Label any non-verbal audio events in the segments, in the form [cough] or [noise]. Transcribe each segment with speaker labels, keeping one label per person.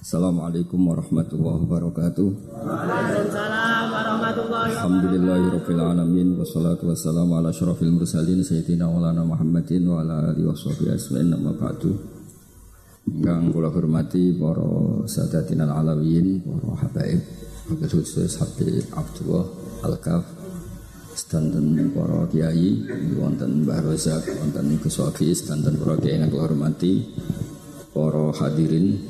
Speaker 1: Assalamualaikum warahmatullahi wabarakatuh.
Speaker 2: Waalaikumsalam warahmatullahi
Speaker 1: Alhamdulillahirabbil alamin wassalatu wassalamu ala asyrafil mursalin sayyidina maulana Muhammadin wa ala alihi washabihi ajmain amma ba'du. Ingkang kula hormati para sadatin alawiyin, para habaib, khusus Habib Abdullah Al-Kaf sedanten para kiai wonten Mbah Rozak wonten Gus sedanten para kiai ingkang kula hormati para hadirin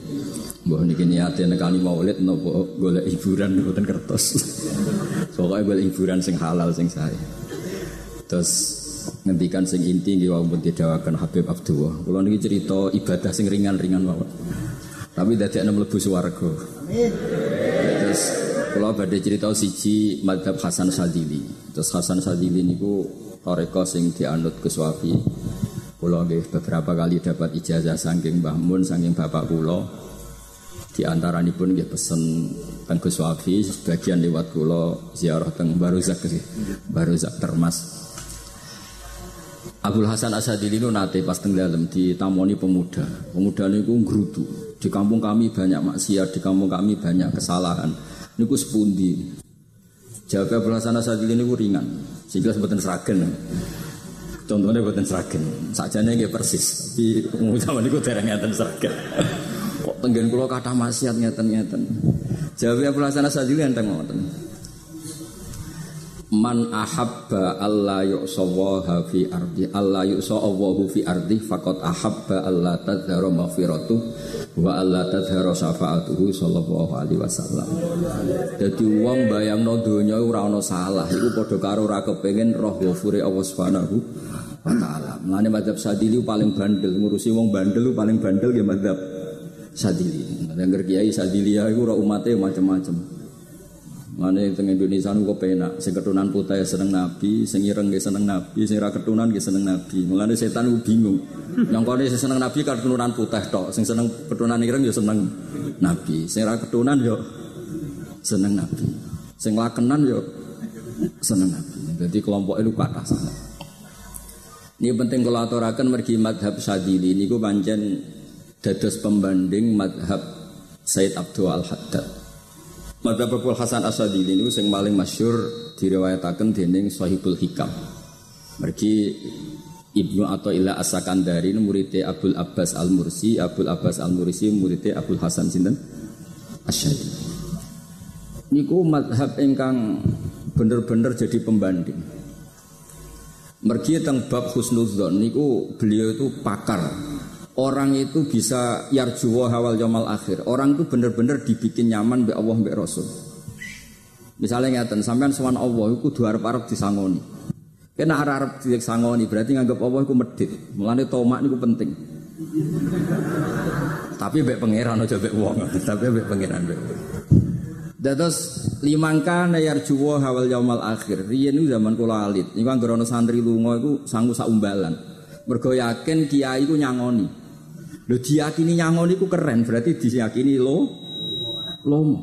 Speaker 1: Mbah niki niate nekani maulid napa golek hiburan mboten kertos. [laughs] Pokoke golek hiburan sing halal sing sae. Terus ngendikan sing inti nggih wau pun didawaken Habib Abdullah. Kula niki cerita ibadah sing ringan-ringan mawon. Tapi dadekne mlebu swarga. Terus kula badhe cerita siji madhab Hasan Sadili. Terus Hasan Sadili niku toreko sing dianut Wafi. Kula nggih beberapa kali dapat ijazah saking Mbah Mun saking bapak kula. Di antara ini pun nggih pesen teng Gus Wafi sebagian lewat kula ziarah teng sih. Baruzak Termas. Abdul Hasan Asadili itu nate pas teng dalam ditamoni pemuda. Pemuda niku ngrutu. Di kampung kami banyak maksiat, di kampung kami banyak kesalahan. Niku sepundi. Jawab Abdul Hasan Asadili niku ringan. Sehingga sebutan seragen. Contohnya buatan seragen. Sajane nggih persis, tapi zaman niku dereng ngeten seragen. [laughs] Tenggen kula kata maksiat ngeten-ngeten. Jawab Abdul Hasan Asadili enteng ngoten. Man ahabba alla yu'sawaha fi ardi alla yu'sawahu fi ardi faqad ahabba alla tadhara maghfiratu wa alla tadhara syafaatuhu sallallahu alaihi wasallam. Dadi wong bayangno donya ora ana salah iku padha karo ora kepengin roh ghafure Allah Subhanahu wa taala. Mulane madzhab Sadili paling bandel ngurusi wong bandel paling bandel ya madzhab Sadili. Dengar kiai Sadili ya iku ora umate macam-macam. Mana yang tengah Indonesia nu penak, sing ketunan putih seneng Nabi, sing ireng seneng Nabi, sing ketunan nggih seneng Nabi. Mulane setan ku bingung. Yang kone sing seneng Nabi kan keturunan putih tok, sing seneng keturunan ireng ya seneng Nabi, sing ketunan yo seneng Nabi. Sing lakenan yo seneng Nabi. Jadi kelompok itu kata sana. Ini penting kalau aturakan mergi madhab sadili ini gue pancen dados pembanding madhab Said Abdul Al Haddad. Madhab Abdul Hasan Asadili ini yang paling masyur diriwayatakan dening Sahibul Hikam. Mergi Ibnu atau Ila Asakandari ini muridnya Abdul Abbas Al Mursi, Abdul Abbas Al Mursi muridnya Abdul Hasan Sinten Asyadi. Niku madhab ingkang bener-bener jadi pembanding. Mergi tentang bab husnudzon niku beliau itu pakar orang itu bisa yarjuwa hawal yamal akhir. Orang itu benar-benar dibikin nyaman be Allah be Rasul. Misalnya ngeten, sampean sowan Allah iku kudu arep-arep disangoni. Kena arep-arep disangoni berarti nganggap Allah iku medit. Mulane tomak niku penting. Tapi be pangeran aja be wong, [laughs] tapi be pangeran be. Dados limangka nayar juwa hawal yamal akhir. Riyen zaman kula alit. Niku anggere santri lunga iku sanggu saumbalan. Mergo yakin kiai ku nyangoni. Lho diyakini nyangoni ku keren, berarti diyakini lo lomo.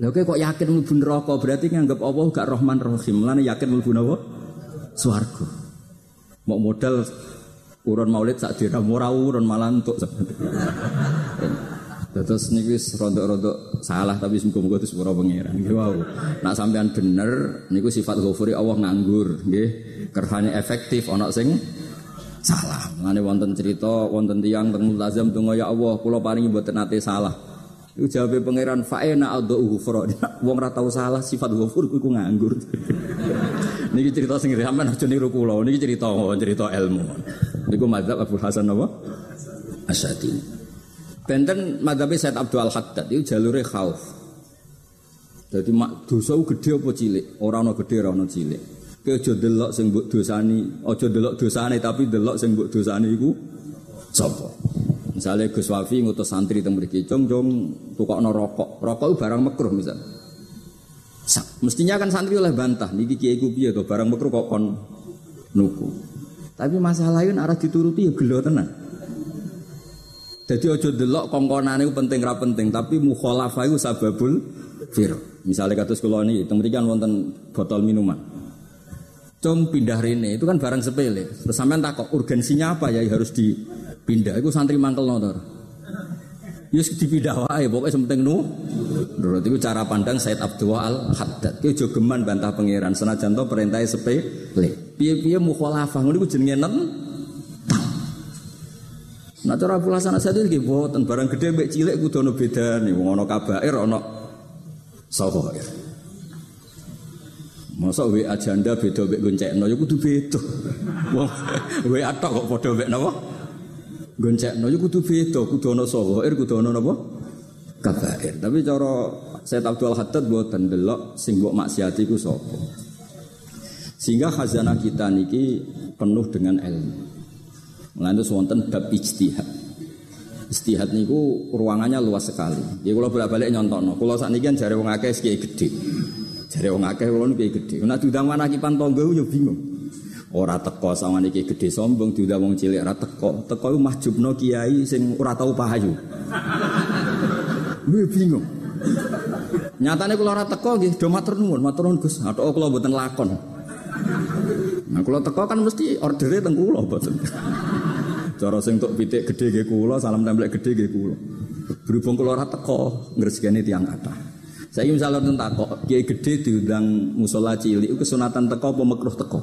Speaker 1: Lho kok yakin mlebu neraka, berarti nganggep Allah gak Rahman Rahim. Lan yakin mlebu napa? Swarga. Mau modal urun maulid sak dina ora urun malah entuk. [laughs] Terus niki wis rontok-rontok salah tapi muga-muga itu sepura pangeran. Nggih wow. Nak sampean bener niku sifat ghafuri Allah nganggur, nggih. Kerhane efektif ana sing salah. Mane wonten cerita wonten tiyang teng multazam donga ya Allah kula paringi mboten nate salah. Iku jawabe pangeran fa'ena adhu ghufra. [laughs] Wong ora tau salah sifat ghafur iku nganggur. [laughs] niki cerita sing sampean aja niru kula. Niki cerita cerita ilmu. Niku mazhab Abu Hasan apa? Asyadi. Benten madhabi Said Abdul Haddad itu jalure khauf. Jadi mak dosa gede apa cilik? Ora ana gede ora ana cilik. Aja delok sing mbok dosani, aja delok dosane tapi delok sing mbok dosani iku sapa. Misalnya Gus Wafi ngutus santri teng mriki, "Cung, cung, tukokno rokok." Rokok itu barang makruh misal. Mestinya kan santri oleh bantah, niki kiai ku piye barang makruh kok kon nuku. Tapi masalah lain arah dituruti ya gelo tenan. Jadi ojo delok kongkonane penting ra penting, tapi mukhalafah itu sababul fir. Misalnya kados kula mriki kan wonten botol minuman. Cung pindah rene itu kan barang sepele. Terus sampean takok urgensinya apa ya harus dipindah. Iku santri mangkel to. Yus dipindah wae pokoknya sementing nu. Nurut itu cara pandang Said Abdul Al Haddad. Ki jogeman bantah pangeran senajan to perintahnya sepele. Piye-piye mukhalafah ngono iku jenenge nen. Nah cara Abu Hasan Asadi nggih boten barang gede mbek cilik kudu ono bedane wong ana kabair ana sawair. Masa WA janda beda mbek goncekno ya kudu beda. Wong WA tok kok padha mbek napa? Goncekno ya kudu beda, kudu ana sawair, kudu ana napa? Kabair. Tapi cara Said Abdul Haddad boten delok sing mbok maksiati ku sapa. Sehingga khazanah kita niki penuh dengan ilmu. Mengenai wonten bab ijtihad. Ijtihad niku ruangannya luas sekali. Ya kalau bolak-balik nyontokno. Kalau saat ini kan jari wong akeh kiai gede. Jari wong akeh kalau kiai gede. Nah diundang mana kipan tonggo yo bingung. Ora teko sama kiai gede sombong diundang wong cilik ora teko. Teko iku mahjubno kiai sing ora tau pahayu. Gue bingung. Nyatane kula ora teko nggih do matur nuwun, matur nuwun Gus. Atok kula mboten lakon. Nah kula teko kan mesti ordere teng kula mboten. Cara sing tok pitik gede nggih kula, salam templek gede nggih kula. Berhubung kula ora teko ngresikane tiyang kathah. Saya misalnya tentang takok, kiai gede diundang musola cilik, kesunatan teko apa makruh teko?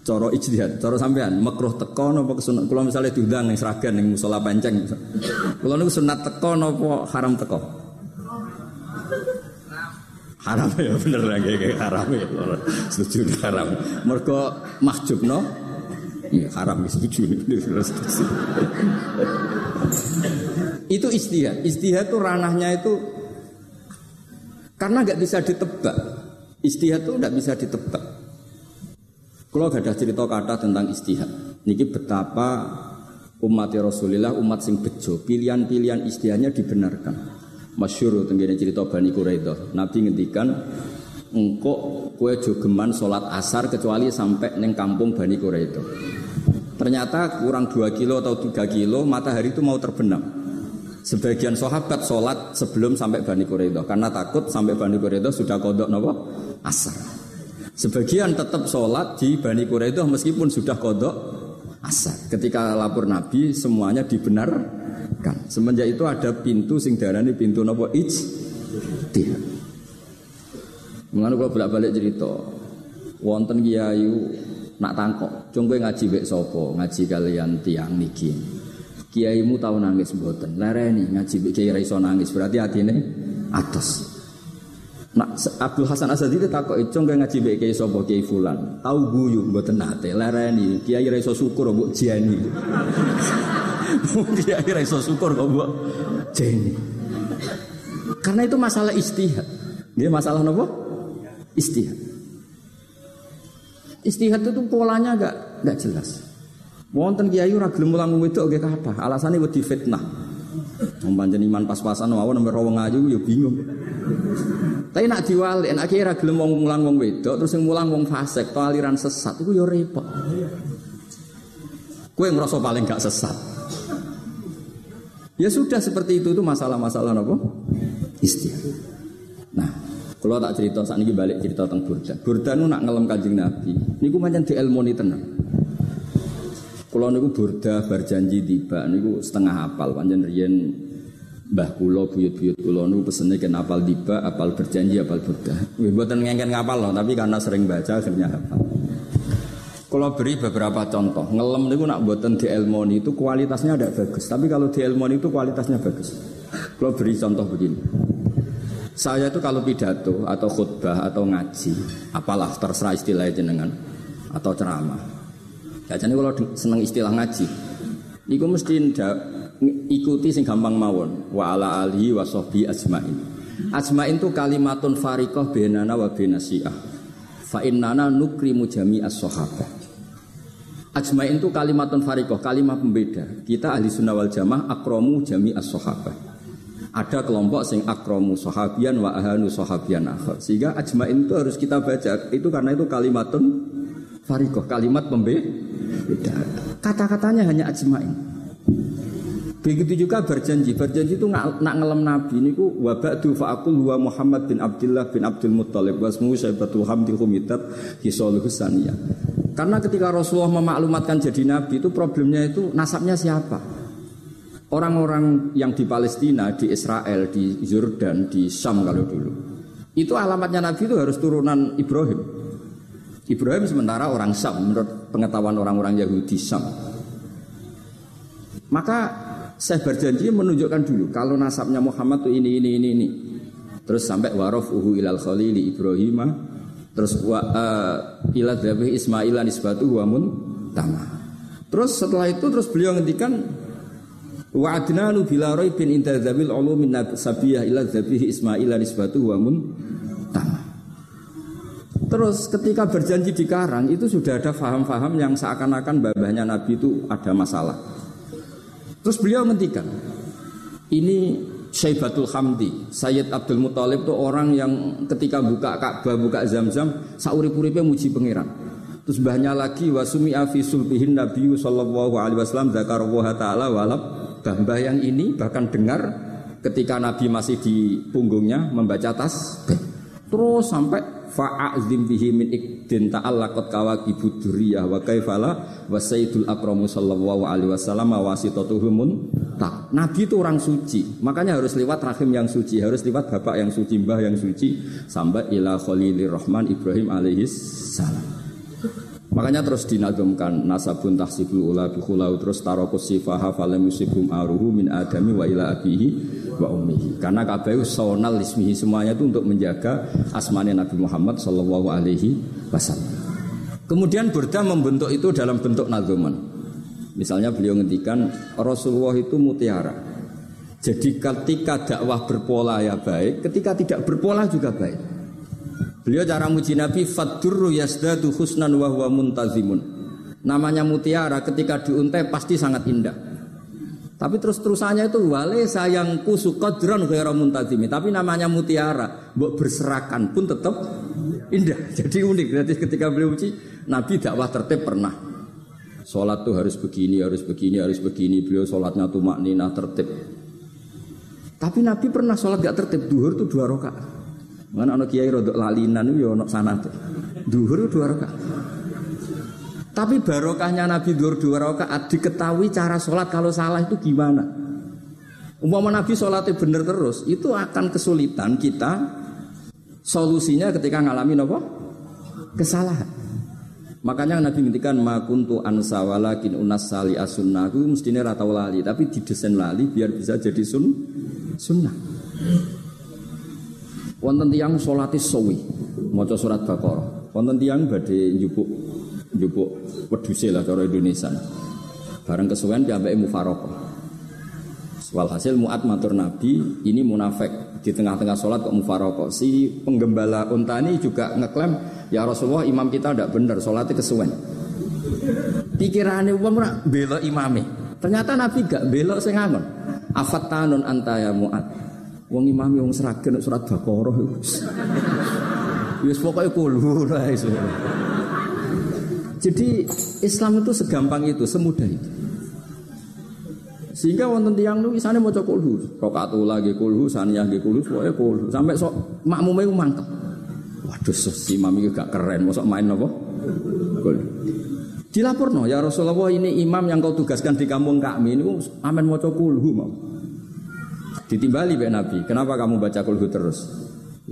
Speaker 1: Coro ijtihad, coro sampean makruh teko napa kesunat? Kalau misalnya diundang ning seragan ning musola panceng, kalau niku sunat teko napa haram teko? Haram ya bener lagi kayak haram ya. Setuju haram. Mergo mahjubno Iya haram setuju itu istihad. Istihad itu ranahnya itu karena nggak bisa ditebak. Istihad itu nggak bisa ditebak. Kalau gak ada cerita kata tentang istihad, niki betapa umat Rasulullah umat sing bejo pilihan-pilihan istihadnya dibenarkan. Masyur tenggine cerita Bani Quraidah. Nabi ngendikan engkau kue jogeman sholat asar kecuali sampai neng kampung Bani Quraidah. Ternyata kurang 2 kilo atau 3 kilo matahari itu mau terbenam. Sebagian sahabat sholat sebelum sampai Bani Quraidah karena takut sampai Bani Quraidah sudah kodok nopo asar. Sebagian tetap sholat di Bani Quraidah meskipun sudah kodok asar. Ketika lapor Nabi semuanya dibenarkan. Semenjak itu ada pintu sing darani pintu nopo ijtihad. Mengenai kalau bolak-balik cerita, wonten kiayu nak tangkok, cung ngaji bek sopo, ngaji kalian tiang niki. Kiaimu tahu nangis mboten, lereni ngaji kiai nangis, berarti hatine atas. Nak Abdul Hasan Asadi itu takok cung ngaji bek kiai sopo kiai fulan, tahu guyu mboten nate, lereni kiai raiso syukur mbok jani. [laughs] kiai raiso syukur mbok jani. Karena itu masalah istihad. Ini masalah nopo? Istihad. Istihad itu polanya agak nggak jelas. Wonten kiai ora gelem mulang wedok nggih kathah. Alasane wedi fitnah. Wong pancen iman pas-pasan mawon nomor wong ayu ya bingung. Tapi nak diwalik, nak kira gelem wong mulang wong wedok terus sing mulang wong fasik atau aliran sesat itu ya repot. Kue ngerasa paling gak sesat. Ya sudah seperti itu itu masalah-masalah apa? Istihad. Nah, kalau tak cerita saat ini balik cerita tentang Burda. Burda nu nak ngelem kanjeng Nabi. Niku macam di ilmu tenang. Kalau niku Burda berjanji tiba niku setengah apal panjang rian Mbah kulo buyut-buyut kulo niku pesene ken apal tiba apal berjanji apal Burda. Nggih mboten ngengken ngapal loh, tapi karena sering baca akhirnya hafal. Kalau beri beberapa contoh, ngelem niku nak buatan di Elmoni itu kualitasnya ada bagus, tapi kalau di Elmoni itu kualitasnya bagus. Kalau beri contoh begini, saya itu kalau pidato atau khutbah atau ngaji, apalah terserah istilah jenengan atau ceramah. Jadi kalau seneng istilah ngaji, niku mesti ndak ikuti sing gampang mawon wa ala alihi wa sahbi asmain. Asmain itu kalimatun fariqah benana wa benasiah. Fa innana nukrimu jami as-sahabah. Ajmain itu kalimatun fariqah, kalimat pembeda. Kita ahli sunnah wal jamaah akromu jami as-sahabah. Ada kelompok sing akromu sahabian wa ahanu sahabian akhir. Sehingga ajmain itu harus kita baca. Itu karena itu kalimatun fariqah, kalimat pembeda. Kata-katanya hanya ajmain. Begitu juga berjanji. Berjanji itu nak, nak ngelem Nabi ini ku wabadu fa'akul wa Muhammad bin Abdullah bin Abdul Muttalib wasmu syaibatul hamdi humitat saniyah. Karena ketika Rasulullah memaklumatkan jadi Nabi itu problemnya itu nasabnya siapa? orang-orang yang di Palestina, di Israel, di Yordan, di Syam kalau dulu. Itu alamatnya Nabi itu harus turunan Ibrahim. Ibrahim sementara orang Syam menurut pengetahuan orang-orang Yahudi Syam. Maka saya berjanji menunjukkan dulu kalau nasabnya Muhammad itu ini ini ini ini. Terus sampai warof uhu ilal khalili Ibrahim terus wa uh, ila dhabi Ismail nisbatu wa mun tama. Terus setelah itu terus beliau ngendikan Wa adnanu bila raibin inda dzabil ulumin sabiyah ila dzabihi Ismail nisbatu wa mun Terus ketika berjanji di Karang itu sudah ada faham-faham yang seakan-akan babahnya Nabi itu ada masalah. Terus beliau menghentikan. Ini Syaibatul Hamdi, Sayyid Abdul Muthalib itu orang yang ketika buka Ka'bah, buka Zam-Zam, sauri-puripe muji pangeran. Terus banyak lagi wasumi afi sulbihin Nabi sallallahu alaihi wasallam zakarallaha taala walab Mbah yang ini bahkan dengar ketika Nabi masih di punggungnya membaca tas terus sampai fa'azim bihi min ikdin ta'allaqat kawakibud duriyah wa kaifala wa sayyidul akramu sallallahu alaihi wasallam wasitatuhumun tak Nabi itu orang suci makanya harus lewat rahim yang suci harus lewat bapak yang suci mbah yang suci sampai ila khalilir rahman Ibrahim alaihi salam. Makanya terus dinagumkan nasabun tahsibul ula bikhulau terus tarokus sifaha falam yusibum aruhu min adami wa ila abihi wa ummihi. Karena kabeh sonal ismihi semuanya itu untuk menjaga asmane Nabi Muhammad sallallahu alaihi wasallam. Kemudian Burda membentuk itu dalam bentuk nazuman. Misalnya beliau ngendikan Rasulullah itu mutiara. Jadi ketika dakwah berpola ya baik, ketika tidak berpola juga baik. Beliau cara muji Nabi fadurru yasdadu husnan wa huwa muntazimun. Namanya mutiara ketika diuntai pasti sangat indah. Tapi terus terusannya itu wale sayang kusu qadran ghairu muntazimi. Tapi namanya mutiara, mbok berserakan pun tetap indah. [laughs] Jadi unik. Berarti ketika beliau uji, Nabi dakwah tertib pernah. Sholat tuh harus begini, harus begini, harus begini. Beliau sholatnya tuh maknina tertib. Tapi Nabi pernah sholat gak tertib. Duhur tuh dua rakaat. Mana anak kiai rodok lalinan itu ya sana tuh. Duhur dua rakaat. Tapi barokahnya Nabi duhur dua rakaat diketahui cara sholat kalau salah itu gimana. Umpama Nabi sholatnya bener terus, itu akan kesulitan kita solusinya ketika ngalamin apa? Kesalahan. Makanya Nabi ngintikan ma kuntu ansa walakin unas sali asunnah itu mestinya ratau lali, tapi didesain lali biar bisa jadi sun sunnah. Wonten tiang solati sawi, maca surat Baqarah. Wonten tiang badhe njupuk njupuk wedhuse lah cara Indonesia. Bareng kesuwen piambake mufaraqah. Walhasil muat matur Nabi ini munafik. Di tengah-tengah sholat kok mufarokok si penggembala unta ini juga ngeklaim ya Rasulullah imam kita tidak benar sholatnya kesuwen. Pikirannya uang rak belok imami ternyata Nabi gak belok sengangon afat tanun anta ya muat. Wong imam wong seragen surat Baqarah iku. Wis pokoke kulhu lah Jadi Islam itu segampang itu, semudah itu. Sehingga wonten tiang nu isane maca kulhu, rakaat lagi kulhu, saniyah nggih kulhu, pokoke kulhu. Sampai sok makmume ku mangkep. Waduh, si imam iki gak keren, mosok main apa? Kulhu. Dilaporno ya Rasulullah ini imam yang kau tugaskan di kampung kami ini aman maca kulhu mau. Ditimbali Pak Nabi, kenapa kamu baca kulhu terus?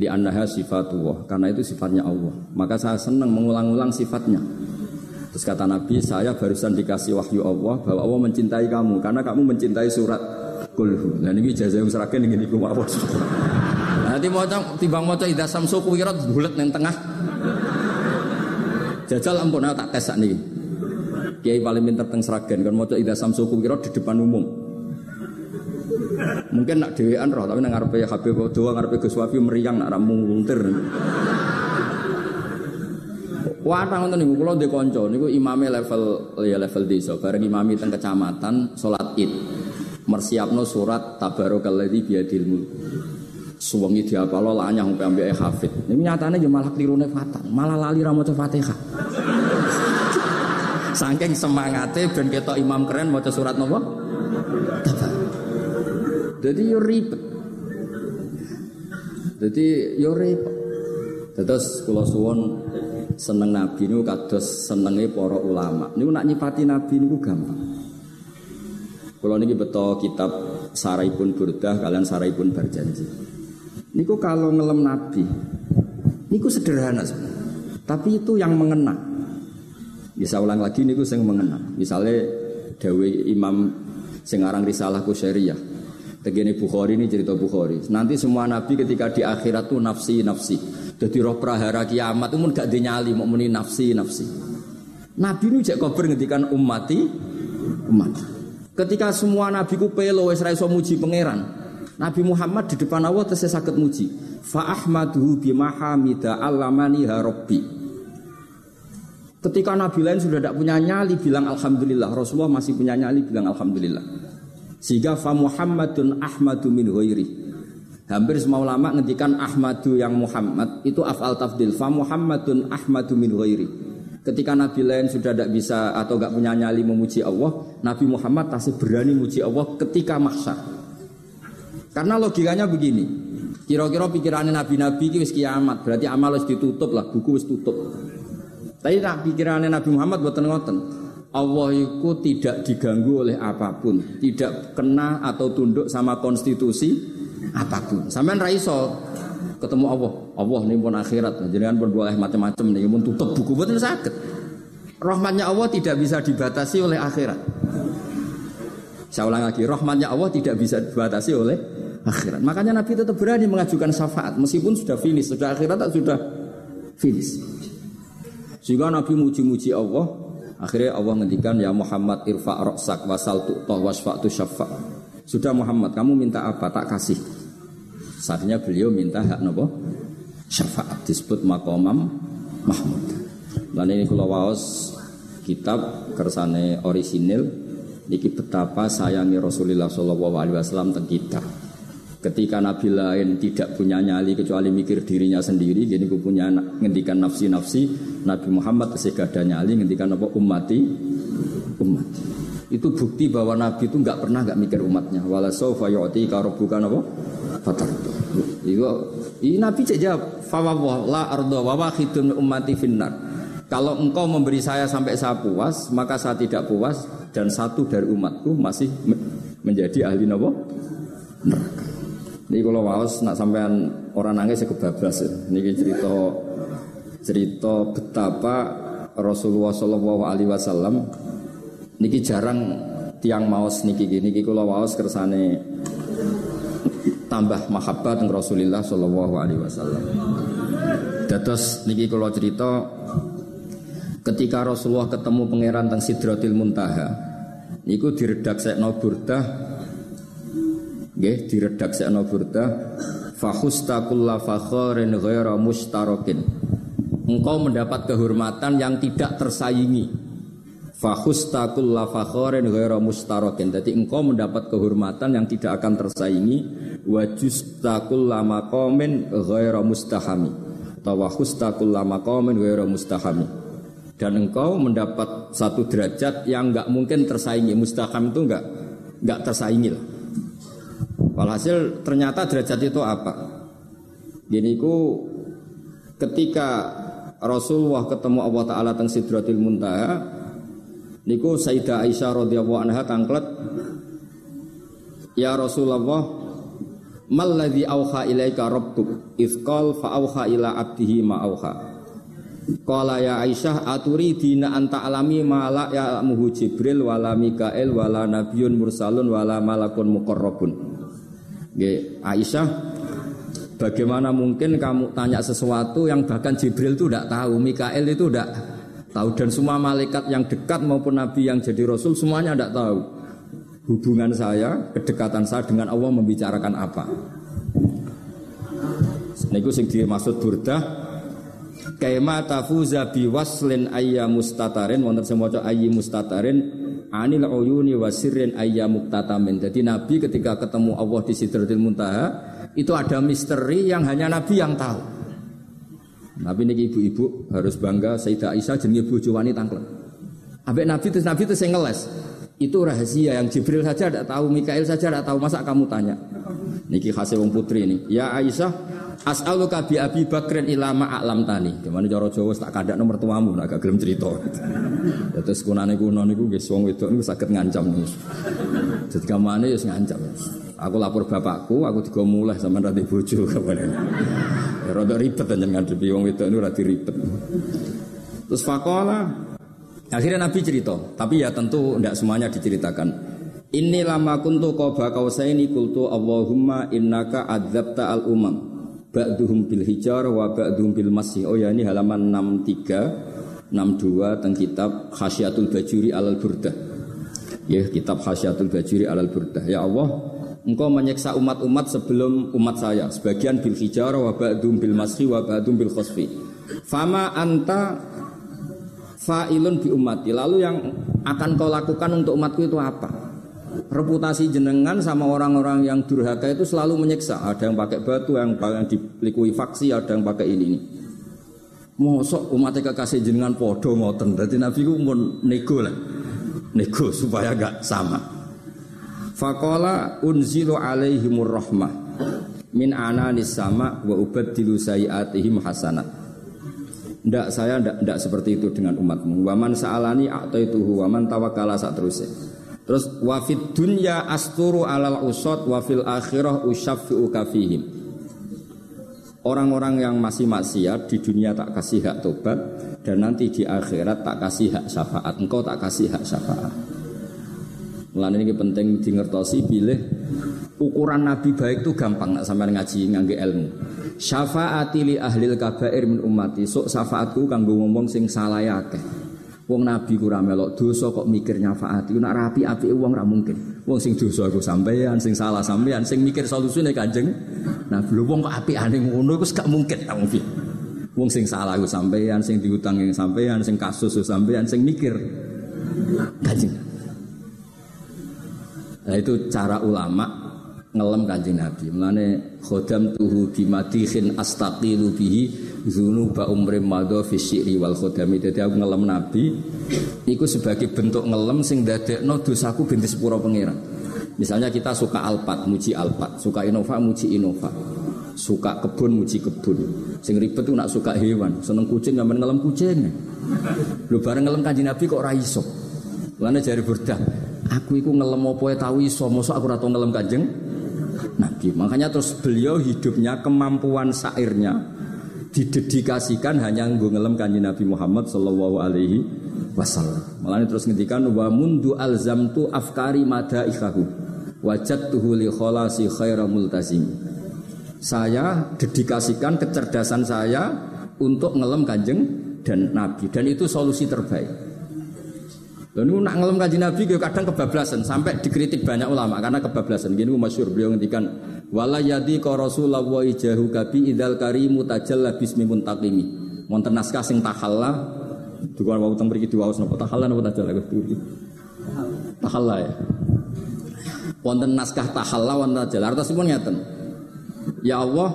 Speaker 1: Li annaha sifatullah, karena itu sifatnya Allah. Maka saya senang mengulang-ulang sifatnya. Terus kata Nabi, saya barusan dikasih wahyu Allah bahwa Allah mencintai kamu karena kamu mencintai surat kulhu. Nah ini jazah seragam ini apa? Nanti mau timbang mau idza samsu kuwirat bulat neng tengah. Jajal ampun tak tes nih. Kiai paling pinter teng seragen kan mau idza samsu kuwirat di depan umum. Mungkin nak dewean roh, tapi nang ngarepe Habib Doa ngarepe Gus Wafi meriang nak ramu muntir. Wah, ngoten niku kula ndek kanca niku imame level ya level desa, bareng imami teng kecamatan salat Id. Mersiapno surat tabarakalladzi biadil mulk. Suwengi diapalo lanyah ambek hafid. Ini nyatane yo malah klirune fatal, malah lali ra maca Fatihah. [laughs] Saking semangate ben ketok imam keren maca surat nopo? Jadi yo ribet. Jadi yo ribet. Terus kalau suwon seneng Nabi niku kados senenge para ulama. Niku nak nyipati Nabi niku gampang. Kalau niki betul kitab Saraipun Burdah kalian Saraipun Berjanji. Niku kalau ngelem Nabi, niku sederhana sebenarnya. Tapi itu yang mengena. Bisa ulang lagi niku yang mengena. Misalnya Dewi Imam Sengarang Risalah Kusyariyah. Tegene Bukhari ini cerita Bukhari. Nanti semua nabi ketika di akhirat tuh nafsi nafsi. Jadi roh prahara kiamat itu gak dinyali mau muni nafsi nafsi. Nabi ini cek kober ngendikan umati umat. Ketika semua nabi ku pelo wis ra muji pangeran. Nabi Muhammad di depan Allah tesih saged muji. Fa ahmaduhu bima hamida allamani rabbi. Ketika nabi lain sudah tidak punya nyali bilang alhamdulillah, Rasulullah masih punya nyali bilang alhamdulillah. Sehingga fa Muhammadun ahmadu min ghairi. Hampir semua ulama ngendikan Ahmadu yang Muhammad itu afal tafdil. Fa Muhammadun ahmadu min ghairi. Ketika Nabi lain sudah tidak bisa atau nggak punya nyali memuji Allah, Nabi Muhammad masih berani memuji Allah ketika mahsyar. Karena logikanya begini, kira-kira pikirannya Nabi-Nabi itu wis kiamat, berarti amal harus ditutup lah, buku wis tutup. Tapi tak pikirannya Nabi Muhammad buat ngoten. Allah itu tidak diganggu oleh apa pun, tidak kena atau tunduk sama konstitusi apa pun. Sampai raiso ketemu Allah. Allah nih pun akhirat. Jangan pun boleh macam-macam nih pun tutup buku betul sakit. Rahmatnya Allah tidak bisa dibatasi oleh akhirat. Saya ulang lagi, rahmatnya Allah tidak bisa dibatasi oleh akhirat. Makanya Nabi tetap berani mengajukan syafaat meskipun sudah finish, sudah akhirat tak sudah finish. Sehingga Nabi muji-muji Allah, akhirnya Allah ngendikan ya Muhammad irfa' roksak wasal tu'toh wasfa'tu syafa' Sudah Muhammad, kamu minta apa? Tak kasih. Saatnya beliau minta hak nopo syafaat disebut makomam Mahmud. Dan ini kalau waos kitab kersane orisinil niki betapa sayangi Rasulullah Shallallahu Alaihi Wasallam tentang kita. Ketika Nabi lain tidak punya nyali kecuali mikir dirinya sendiri, jadi aku punya ngendikan nafsi-nafsi, Nabi Muhammad kasih ada nyali ngendikan apa umati umat. Itu bukti bahwa Nabi itu nggak pernah nggak mikir umatnya. Wala saufa yu'ti apa? fatartu. Iku ini Nabi cek jawab, la ardo wa wahidun ummati finnar. Kalau engkau memberi saya sampai saya puas, maka saya tidak puas dan satu dari umatku masih menjadi ahli nopo neraka. Ini kalau waos nak sampean orang nangis saya kebablas. Ini cerita cerita betapa Rasulullah Shallallahu Alaihi Wasallam niki jarang tiang maos niki gini. Niki kalau waos kersane tambah mahabbah dengan Rasulullah Shallallahu Alaihi Wasallam. Dados niki kalau cerita ketika Rasulullah ketemu pangeran teng Sidratil Muntaha niku diredaksekno burdah nggih diredaksekno burdah fakhusta kulla fakharin ghaira mustarokin engkau mendapat kehormatan yang tidak tersaingi fakhusta kulla fakharin ghaira mustarokin. Jadi engkau mendapat kehormatan yang tidak akan tersaingi. Wa justakul lama komen ghaira mustahami. Atau wa hustakul lama komen ghaira mustahami. Dan engkau mendapat satu derajat yang enggak mungkin tersaingi. Mustaham itu enggak enggak tersaingi lah. Walhasil ternyata derajat itu apa? Gini ku ketika Rasulullah ketemu Allah Ta'ala teng Sidratil Muntaha niku Sayyidah Aisyah radhiyallahu anha tangklet Ya Rasulullah Malladhi auha ilaika rabbuk fa auha ila abdihi ma auha. Qala ya Aisyah aturi dina anta alami ma la ya'muhu Jibril wala Mikael wala nabiyun mursalun wala malakun muqarrabun. Nggih Aisyah bagaimana mungkin kamu tanya sesuatu yang bahkan Jibril itu tidak tahu Mikael itu tidak tahu dan semua malaikat yang dekat maupun nabi yang jadi rasul semuanya tidak tahu hubungan saya, kedekatan saya dengan Allah membicarakan apa. Niku sing dimaksud burdah Kaima tafuza bi waslin ayya mustatarin wonten sing maca ayyi mustatarin anil uyuni wasirin ayya muktatamin. Jadi Nabi ketika ketemu Allah di Sidratil Muntaha itu ada misteri yang hanya Nabi yang tahu. Nabi niki ibu-ibu harus bangga Sayyidah Aisyah jenenge bojo wanita tangklet. Ambek Nabi terus Nabi terus ngeles. Itu rahasia yang Jibril saja tidak tahu, Mikail saja tidak tahu. Masa kamu tanya? Niki khasnya wong putri ini. Ya Aisyah, As'aluka bi Abi Bakrin ilama a'lam tani. Gimana cara Jawa tak kadak nomor tuamu nak gak cerita. Terus kunane kuno niku nggih wong wedok niku saged ngancam. Jadi kamane ya ngancam. Aku lapor bapakku, aku juga mulai sama rati bojo [laughs] Ya rada ribet aja ngadepi wong wedok niku rada ribet. Terus fakola akhirnya Nabi cerita, tapi ya tentu tidak semuanya diceritakan. Ini lama kuntu qaba kausaini kultu Allahumma innaka adzabta al umam ba'duhum bil hijar wa ba'duhum bil masih. Oh ya ini halaman 63 62 tentang kitab Khasyatul Bajuri alal Burdah. Ya, kitab Khasyatul Bajuri alal Burdah. Ya Allah, engkau menyiksa umat-umat sebelum umat saya. Sebagian bil hijar wa ba'duhum bil masih wa ba'duhum bil khosfi. Fama anta fa'ilun bi umati. Lalu yang akan kau lakukan untuk umatku itu apa? reputasi jenengan sama orang-orang yang durhaka itu selalu menyiksa. Ada yang pakai batu, yang yang dilikui faksi, ada yang pakai ini. ini. Mosok umat kekasih jenengan podo ngoten. Jadi Nabi ku nego lah. Nego supaya gak sama. Fakola unzilu alaihimur rahmah min ananis sama wa ubaddilu sayiatihim hasanat. Ndak saya ndak, ndak seperti itu dengan umatmu. Waman sa'alani a'taituhu waman tawakala saat terusnya. Terus wafid dunya asturu alal usot wafil akhirah usyafi'u kafihim. Orang-orang yang masih maksiat di dunia tak kasih hak tobat dan nanti di akhirat tak kasih hak syafaat. Engkau tak kasih hak syafaat. Mulane ini penting di ngertosi pilih ukuran nabi baik itu gampang nak sampai ngaji ngangge ilmu. Syafaati li ahlil kabair min ummati. Sok syafaatku kanggo ngomong sing salah akeh. Wong nabi ku ora melok dosa kok mikir nyafaati. Nek rapi api wong ora mungkin. Wong sing dosa iku sampean, sing salah sampean, sing mikir solusine Kanjeng. Nah, belum wong kok apikane ngono iku gak mungkin ta wong Wong sing salah iku sampean, sing diutang yang sampean, sing kasus sampean, sing mikir Kanjeng. Nah itu cara ulama ngelem kanjeng Nabi. Mulane khodam tuhu bimadihin astaqilu bihi zunuba umrim madha fi syi'ri wal khodami. Dadi aku ngelem Nabi iku sebagai bentuk ngelem sing dadekno dosaku binti sepuro pangeran. Misalnya kita suka alpat, muji alpat, suka inova, muji inova, suka kebun, muji kebun. Sing ribet tuh nak suka hewan, seneng kucing, nggak ngelem kucing. Lu bareng ngelem kanjeng Nabi kok raiso. Lana jari burdah, aku iku ngelem apa tahu iso, mosok aku rata ngelem kanjeng Nabi. Makanya terus beliau hidupnya kemampuan sairnya didedikasikan hanya ngelem kanji Nabi Muhammad Shallallahu Alaihi Wasallam. Malah terus ngendikan wa mundu alzamtu afkari madaikahu wajat tuhuli kholasi khaira multazim. Saya dedikasikan kecerdasan saya untuk ngelem kanjeng dan Nabi dan itu solusi terbaik. Lalu nak ngelem kaji Nabi kadang kebablasan sampai dikritik banyak ulama karena kebablasan. Gini masyur beliau ngendikan wala yadi ka Rasulullah ijahu kabi idal karimu tajalla bismi muntakimi. Wonten naskah sing tahalla duka wau teng mriki diwaos napa tahalla napa tajalla kuwi. Tahalla ya. Wonten naskah tahalla wonten tajalla artosipun ngeten. Ya Allah,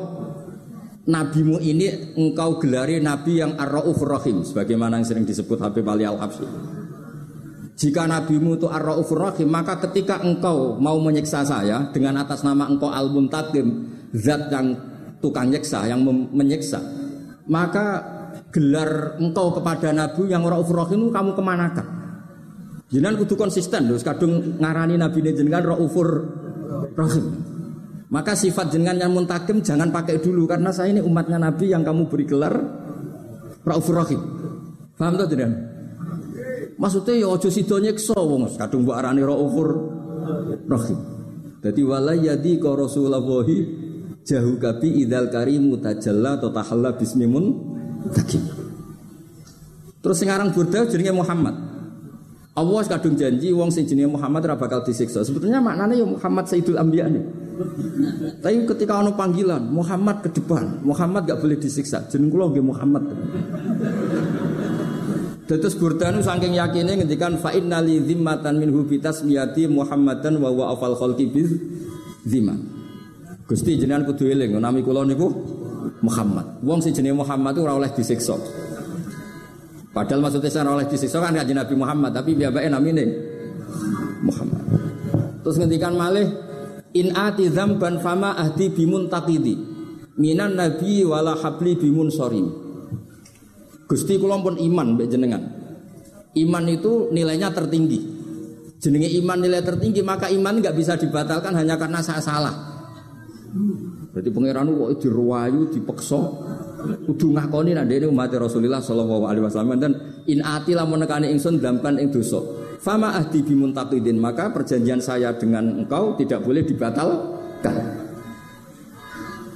Speaker 1: nabimu ini engkau gelari nabi yang ar-raufur rahim sebagaimana yang sering disebut Habib Ali Al-Habsyi. Jika nabimu itu ar-raufur rahim, maka ketika engkau mau menyiksa saya dengan atas nama engkau al-muntakim, zat yang tukang nyiksa, yang menyiksa, maka gelar engkau kepada nabi yang raufur rahim itu kamu kemanakan? Jangan kudu konsisten, terus kadung ngarani nabi ini jenengan raufur rahim. Maka sifat jenengan yang muntakim jangan pakai dulu karena saya ini umatnya nabi yang kamu beri gelar raufur rahim. Paham tuh tidak? Maksudnya ya ojo sido nyekso wong kadung mbok arani raufur rahim. Dadi wala yadi ka Rasulullah jahu kabi idal karimu tajalla atau tahalla bismimun takim. Terus sekarang burda jenenge Muhammad. Allah kadung janji wong sing jenenge Muhammad ora bakal disiksa. Sebetulnya maknanya ya Muhammad Sayyidul Anbiya nih. Tapi ketika ono panggilan Muhammad ke depan, Muhammad gak boleh disiksa. Jeneng kula nggih Muhammad. Dados Burdanu saking yakine ngendikan fa innali zimmatan minhu bi tasmiyati Muhammadan wa wa afal khalqi bi zimma. Gusti jenengan kudu eling nami kula niku Muhammad. Wong sing jenenge Muhammad ora oleh disiksa. Padahal maksudnya saya oleh disiksa kan kanjeng Nabi Muhammad, tapi biabake namine Muhammad. Terus ngendikan malih in ati dzamban fama ahdi bimuntaqidi. minan nabi wala habli bimun sorim. Gusti kula pun iman mbek jenengan. Iman itu nilainya tertinggi. Jenenge iman nilai tertinggi maka iman nggak bisa dibatalkan hanya karena saya salah. Berarti pangeran kok diruwayu, dipeksa, kudu ngakoni nek dene umat Rasulullah sallallahu alaihi wasallam dan in ati lamun nekani ingsun dampan ing dosa. Fama ahdi bimuntaqidin maka perjanjian saya dengan engkau tidak boleh dibatalkan.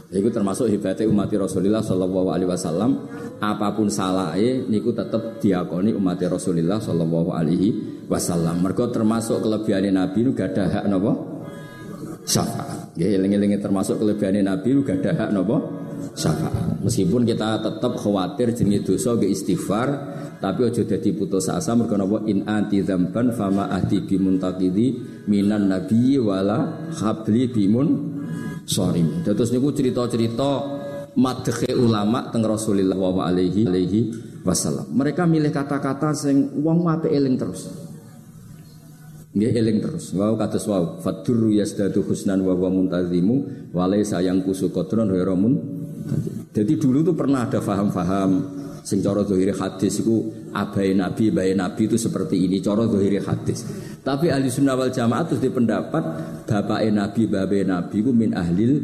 Speaker 1: Itu termasuk hebatnya umat Rasulullah Shallallahu Alaihi Wasallam. Apa pun salahnya, niku tetap diakoni umat Rasulullah Shallallahu Alaihi Wasallam. Mereka termasuk kelebihan Nabi itu gak ada hak nopo syafaat. Ya, eling-eling termasuk kelebihan Nabi itu gak ada hak nopo syafaat. Meskipun kita tetap khawatir jenis dosa ke istighfar, tapi ojo dadi putus asa mergo napa in anti dzamban fama ahdi bimuntaqidi minan nabiyyi wala habli bimun sorim. Terus niku cerita-cerita madhe ulama teng Rasulullah wa alaihi alaihi wasallam. Mereka milih kata-kata sing wong apik eling terus. Nggih eling terus. Wau kados wau fadur yasdadu husnan wa wa muntazimu wa laisa yang kusu qadron Jadi dulu tuh pernah ada faham-faham sing cara zahiri hadis itu abai nabi, bayi nabi itu seperti ini cara zahiri hadis. Tapi ahli sunnah wal jamaah terus di pendapat bapak nabi babe nabi ku min ahlil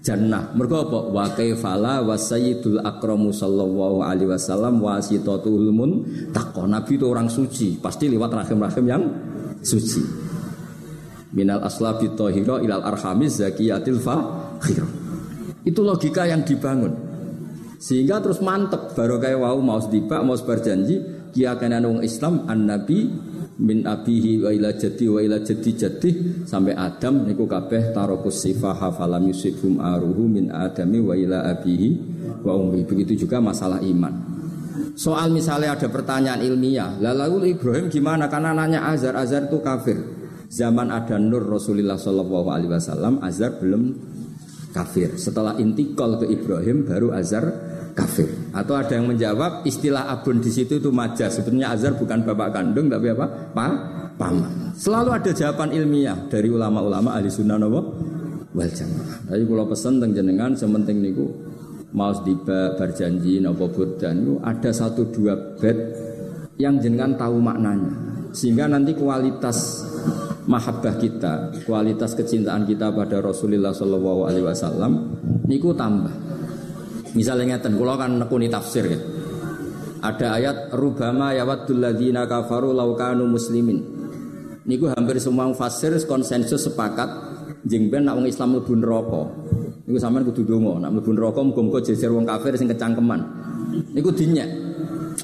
Speaker 1: jannah. Mergo apa? Wa kaifala wa sayyidul akramu sallallahu alaihi wasallam wasitatul mun taqwa. Nabi itu orang suci, pasti lewat rahim-rahim yang suci. Minal aslabi tahira ilal arhamiz zakiyatil fakhir. Itu logika yang dibangun. Sehingga terus mantep. Baru kayak wau mau sedibak mau berjanji kia kena Islam an Nabi min abihi wa ila jadi wa ila jadi jadi sampai Adam niku kabeh tarokus sifaha falam yusifum aruhu min adami wa ila abihi wa ummi. Begitu juga masalah iman. Soal misalnya ada pertanyaan ilmiah lalu Ibrahim gimana? Karena nanya Azar Azar itu kafir. Zaman ada Nur Rasulullah Shallallahu Alaihi Wasallam Azar belum kafir. Setelah intikal ke Ibrahim baru Azar kafir. Atau ada yang menjawab istilah abun di situ itu majas. Sebetulnya Azhar bukan bapak kandung tapi apa? Pa, paman. Selalu ada jawaban ilmiah dari ulama-ulama ahli sunnah nopo wal jamaah. Tapi kalau pesan tentang jenengan sementing niku mau di berjanji nopo burdan itu ada satu dua bed yang jenengan tahu maknanya sehingga nanti kualitas mahabbah kita, kualitas kecintaan kita pada Rasulullah Shallallahu Alaihi Wasallam niku tambah. Misalnya ngeten, kula kan nekuni tafsir ya. Ada ayat rubama yawaddul ladzina kafaru law kanu muslimin. Niku hampir semua fasir konsensus sepakat jeng ben nak wong Islam mlebu neraka. Niku sampean kudu donga, nak mlebu neraka muga-muga jejer wong kafir sing kecangkeman. Niku dinyek.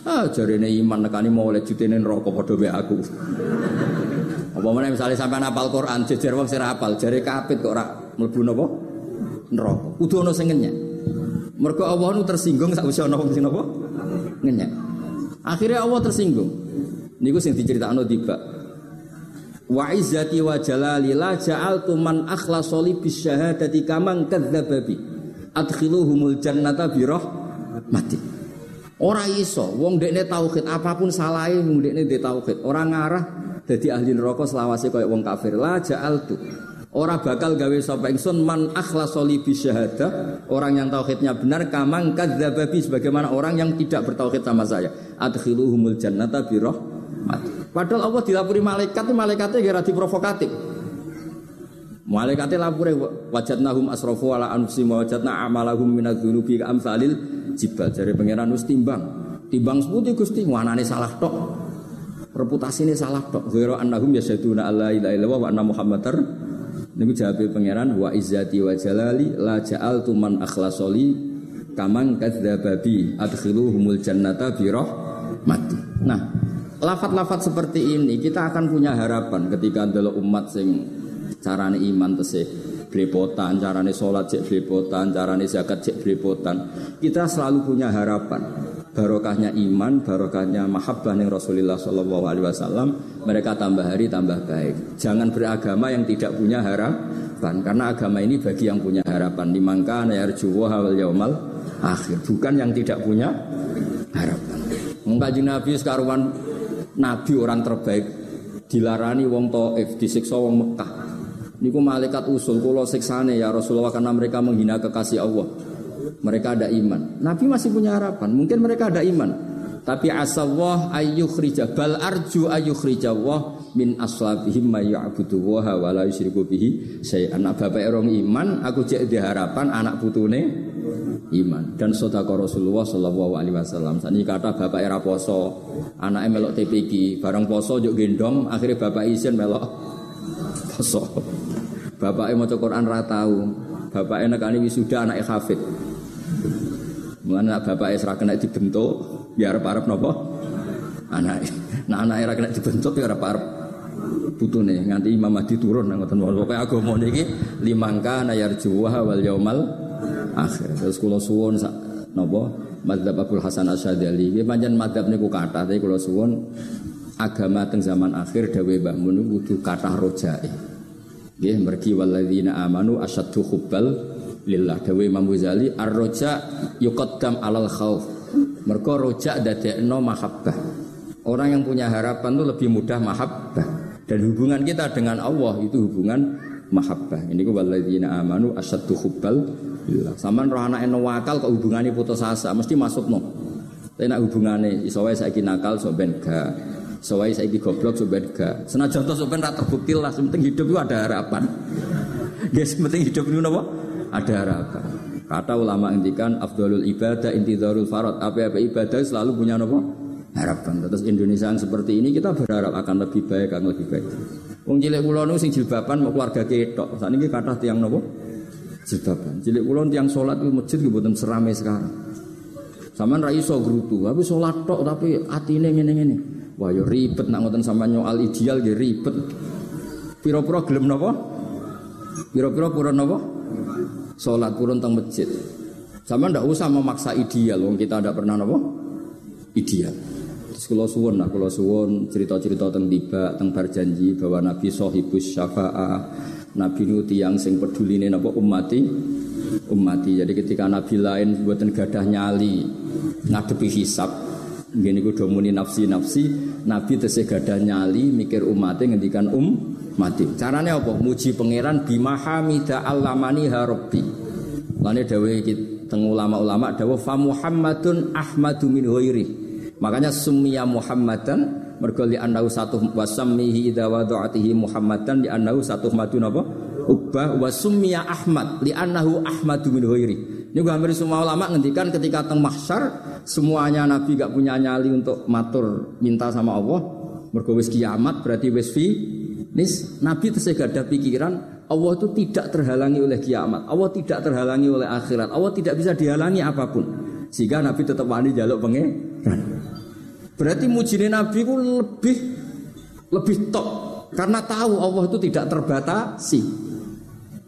Speaker 1: Ah jarene iman nekani mau oleh jutene neraka padha wae aku. Apa meneh misalnya sampean apal Quran jejer wong sing apal, jare kapit kok ora mlebu napa? Neraka. Kudu ana sing. Mergo Allah nu tersinggung sak usia ana wong sing napa? Ngenyek. Akhirnya Allah tersinggung. Niku sing diceritakno tiba. Wa izzati wa jalali la ja'altu man akhlasa li bisyahadati kaman kadzdzaba bi. Adkhiluhumul jannata bi mati. Ora iso wong dekne tauhid apa pun salahe wong dekne ndek tauhid. Ora ngarah dadi ahli neraka selawase kaya wong kafir. La ja'altu Ora bakal gawe sapa ingsun man akhlasoli bisyahada orang yang tauhidnya benar kamang kadzababi sebagaimana orang yang tidak bertauhid sama saya. Adkhiluhumul jannata bi Padahal Allah dilapuri malaikat, malaikatnya kira provokatif. Malaikatnya lapure wajadnahum asrafu ala anfusihim wajadna amalahum minadz-dzunubi amsalil jibal. Jare pangeran wis timbang. Timbang seputi Gusti, wanane salah tok. Reputasi ini salah tok. Ghairu annahum yasyaduna alla ilaha illallah wa anna muhammadar Niku jawab pangeran wa izzati wa jalali la ja'al tuman akhlasoli kamang kadzababi adkhiluhumul jannata bi mati. Nah, lafat-lafat seperti ini kita akan punya harapan ketika adalah umat sing carane iman tesih blepotan, carane sholat cek blepotan, carane zakat cek blepotan. Kita selalu punya harapan barokahnya iman, barokahnya mahabbah ning Rasulullah Shallallahu Alaihi Wasallam, mereka tambah hari tambah baik. Jangan beragama yang tidak punya harapan, karena agama ini bagi yang punya harapan. Dimangka yarjuwa hawal yaumal akhir, bukan yang tidak punya harapan. Mengkaji Nabi sekaruan Nabi orang terbaik dilarani wong Taif, disiksa wong Mekah. Niku malaikat usul kulo siksane ya Rasulullah karena mereka menghina kekasih Allah. Mereka ada iman. Nabi masih punya harapan, mungkin mereka ada iman. Tapi asawah ayyukhrija bal arju ayyukhrija wah min aslabihim may ya'budu wa la yusyriku bihi saya anak bapak orang iman aku cek harapan anak putune iman. Dan sedekah Rasulullah sallallahu alaihi wasallam. Sani kata bapak era poso. Anaknya melok TPG bareng poso juk gendong akhirnya bapak izin melok poso. Bapaknya mau Quran ra tahu bapaknya nekani wisuda anaknya hafid Mulane bapak Isra kena dibentuk biar parep nopo anak nah anak era kena dibentuk ya parep putune nganti Imam Mahdi turun ngoten pokoke agama niki limangka nayar juwa wal yaumal akhir. Terus kula suwun sak napa? Madzhab Abdul Hasan Asyadili nggih pancen madzhab niku kathah tapi kula suwun agama teng zaman akhir dawe Mbah Mun kudu kathah rojae nggih mergi walladzina amanu asyaddu hubbal lillah dawe Imam Ghazali ar-roja yuqaddam alal khauf Mergo rojak dadekno mahabbah. Orang yang punya harapan itu lebih mudah mahabbah. Dan hubungan kita dengan Allah itu hubungan mahabbah. Ini ku walladzina amanu asyaddu hubbal billah. Saman roh anak eno wakal kok hubungane putus asa mesti masuk no. Tapi nak hubungane iso wae saiki nakal so ben ga. So wae saiki goblok so ben. Senajan to so ben ra terbukti lah, penting hidup itu ada harapan. [laughs] Guys, penting hidup itu? Ada harapan. Kata ulama ngendikan afdalul ibadah intidharul farad. Apa-apa ibadah selalu punya nopo harapan. Terus Indonesia yang seperti ini kita berharap akan lebih baik, akan lebih baik. Wong cilik kula nu sing jilbaban mau keluarga ketok. Ini kata tiang nopo jilbaban. Cilik kula tiang sholat di masjid mboten seramai sekarang. Saman ra iso grutu, tapi sholat tok tapi atine ngene-ngene. Wah yo ribet nak ngoten sampean nyoal ideal nggih ribet. Piro-piro gelem napa? Piro-piro purun napa? Sholat purun teng masjid. Sama ndak usah memaksa ideal, wong kita ndak pernah nopo ideal. Terus kalau suwon, nah kalau suwon cerita-cerita tentang tiba, tentang berjanji bahwa Nabi Sohibus Syafa'ah, Nabi nu tiang sing peduli ini nopo umati, umati. Jadi ketika Nabi lain buatan gadah nyali, ngadepi hisap, gini gue domuni nafsi nafsi, Nabi tesih gadah nyali, mikir umatnya ngendikan um, mati. Caranya apa? Muji pangeran bima hamida allamani harabbi. Lane dawe teng ulama-ulama dawa fa Muhammadun ahmadu min ghairi. Makanya summiya Muhammadan mergo li annahu satu wasammihi idza wada'atihi Muhammadan li annahu satu madun apa? Ubah wa summiya Ahmad li annahu ahmadu min ghairi. Ini gue hampir semua ulama ngendikan ketika teng mahsyar semuanya Nabi gak punya nyali untuk matur minta sama Allah. Mergo wis kiamat berarti wis fi Nis, Nabi itu gak ada pikiran Allah itu tidak terhalangi oleh kiamat. Allah tidak terhalangi oleh akhirat. Allah tidak bisa dihalangi apa pun. Sehingga Nabi tetap wani jaluk pengeran. Berarti mujine Nabi itu lebih lebih top karena tahu Allah itu tidak terbatasi.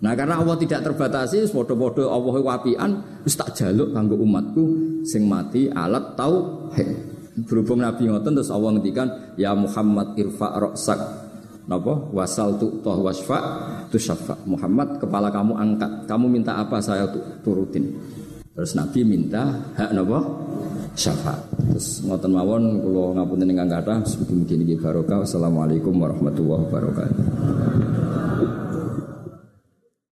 Speaker 1: Nah karena Allah tidak terbatasi, podo-podo Allah wapian, wis tak jaluk kanggo umatku sing mati alat tauhid. Berhubung Nabi ngoten terus Allah ngendikan ya Muhammad irfa roksak Napa? Wasal tu toh wasfa tu syafa. Muhammad kepala kamu angkat. Kamu minta apa saya turutin. Terus Nabi minta hak napa? Syafa. Terus ngoten mawon kula ngapunten ingkang kathah mungkin iki barokah. Wassalamualaikum warahmatullahi wabarakatuh.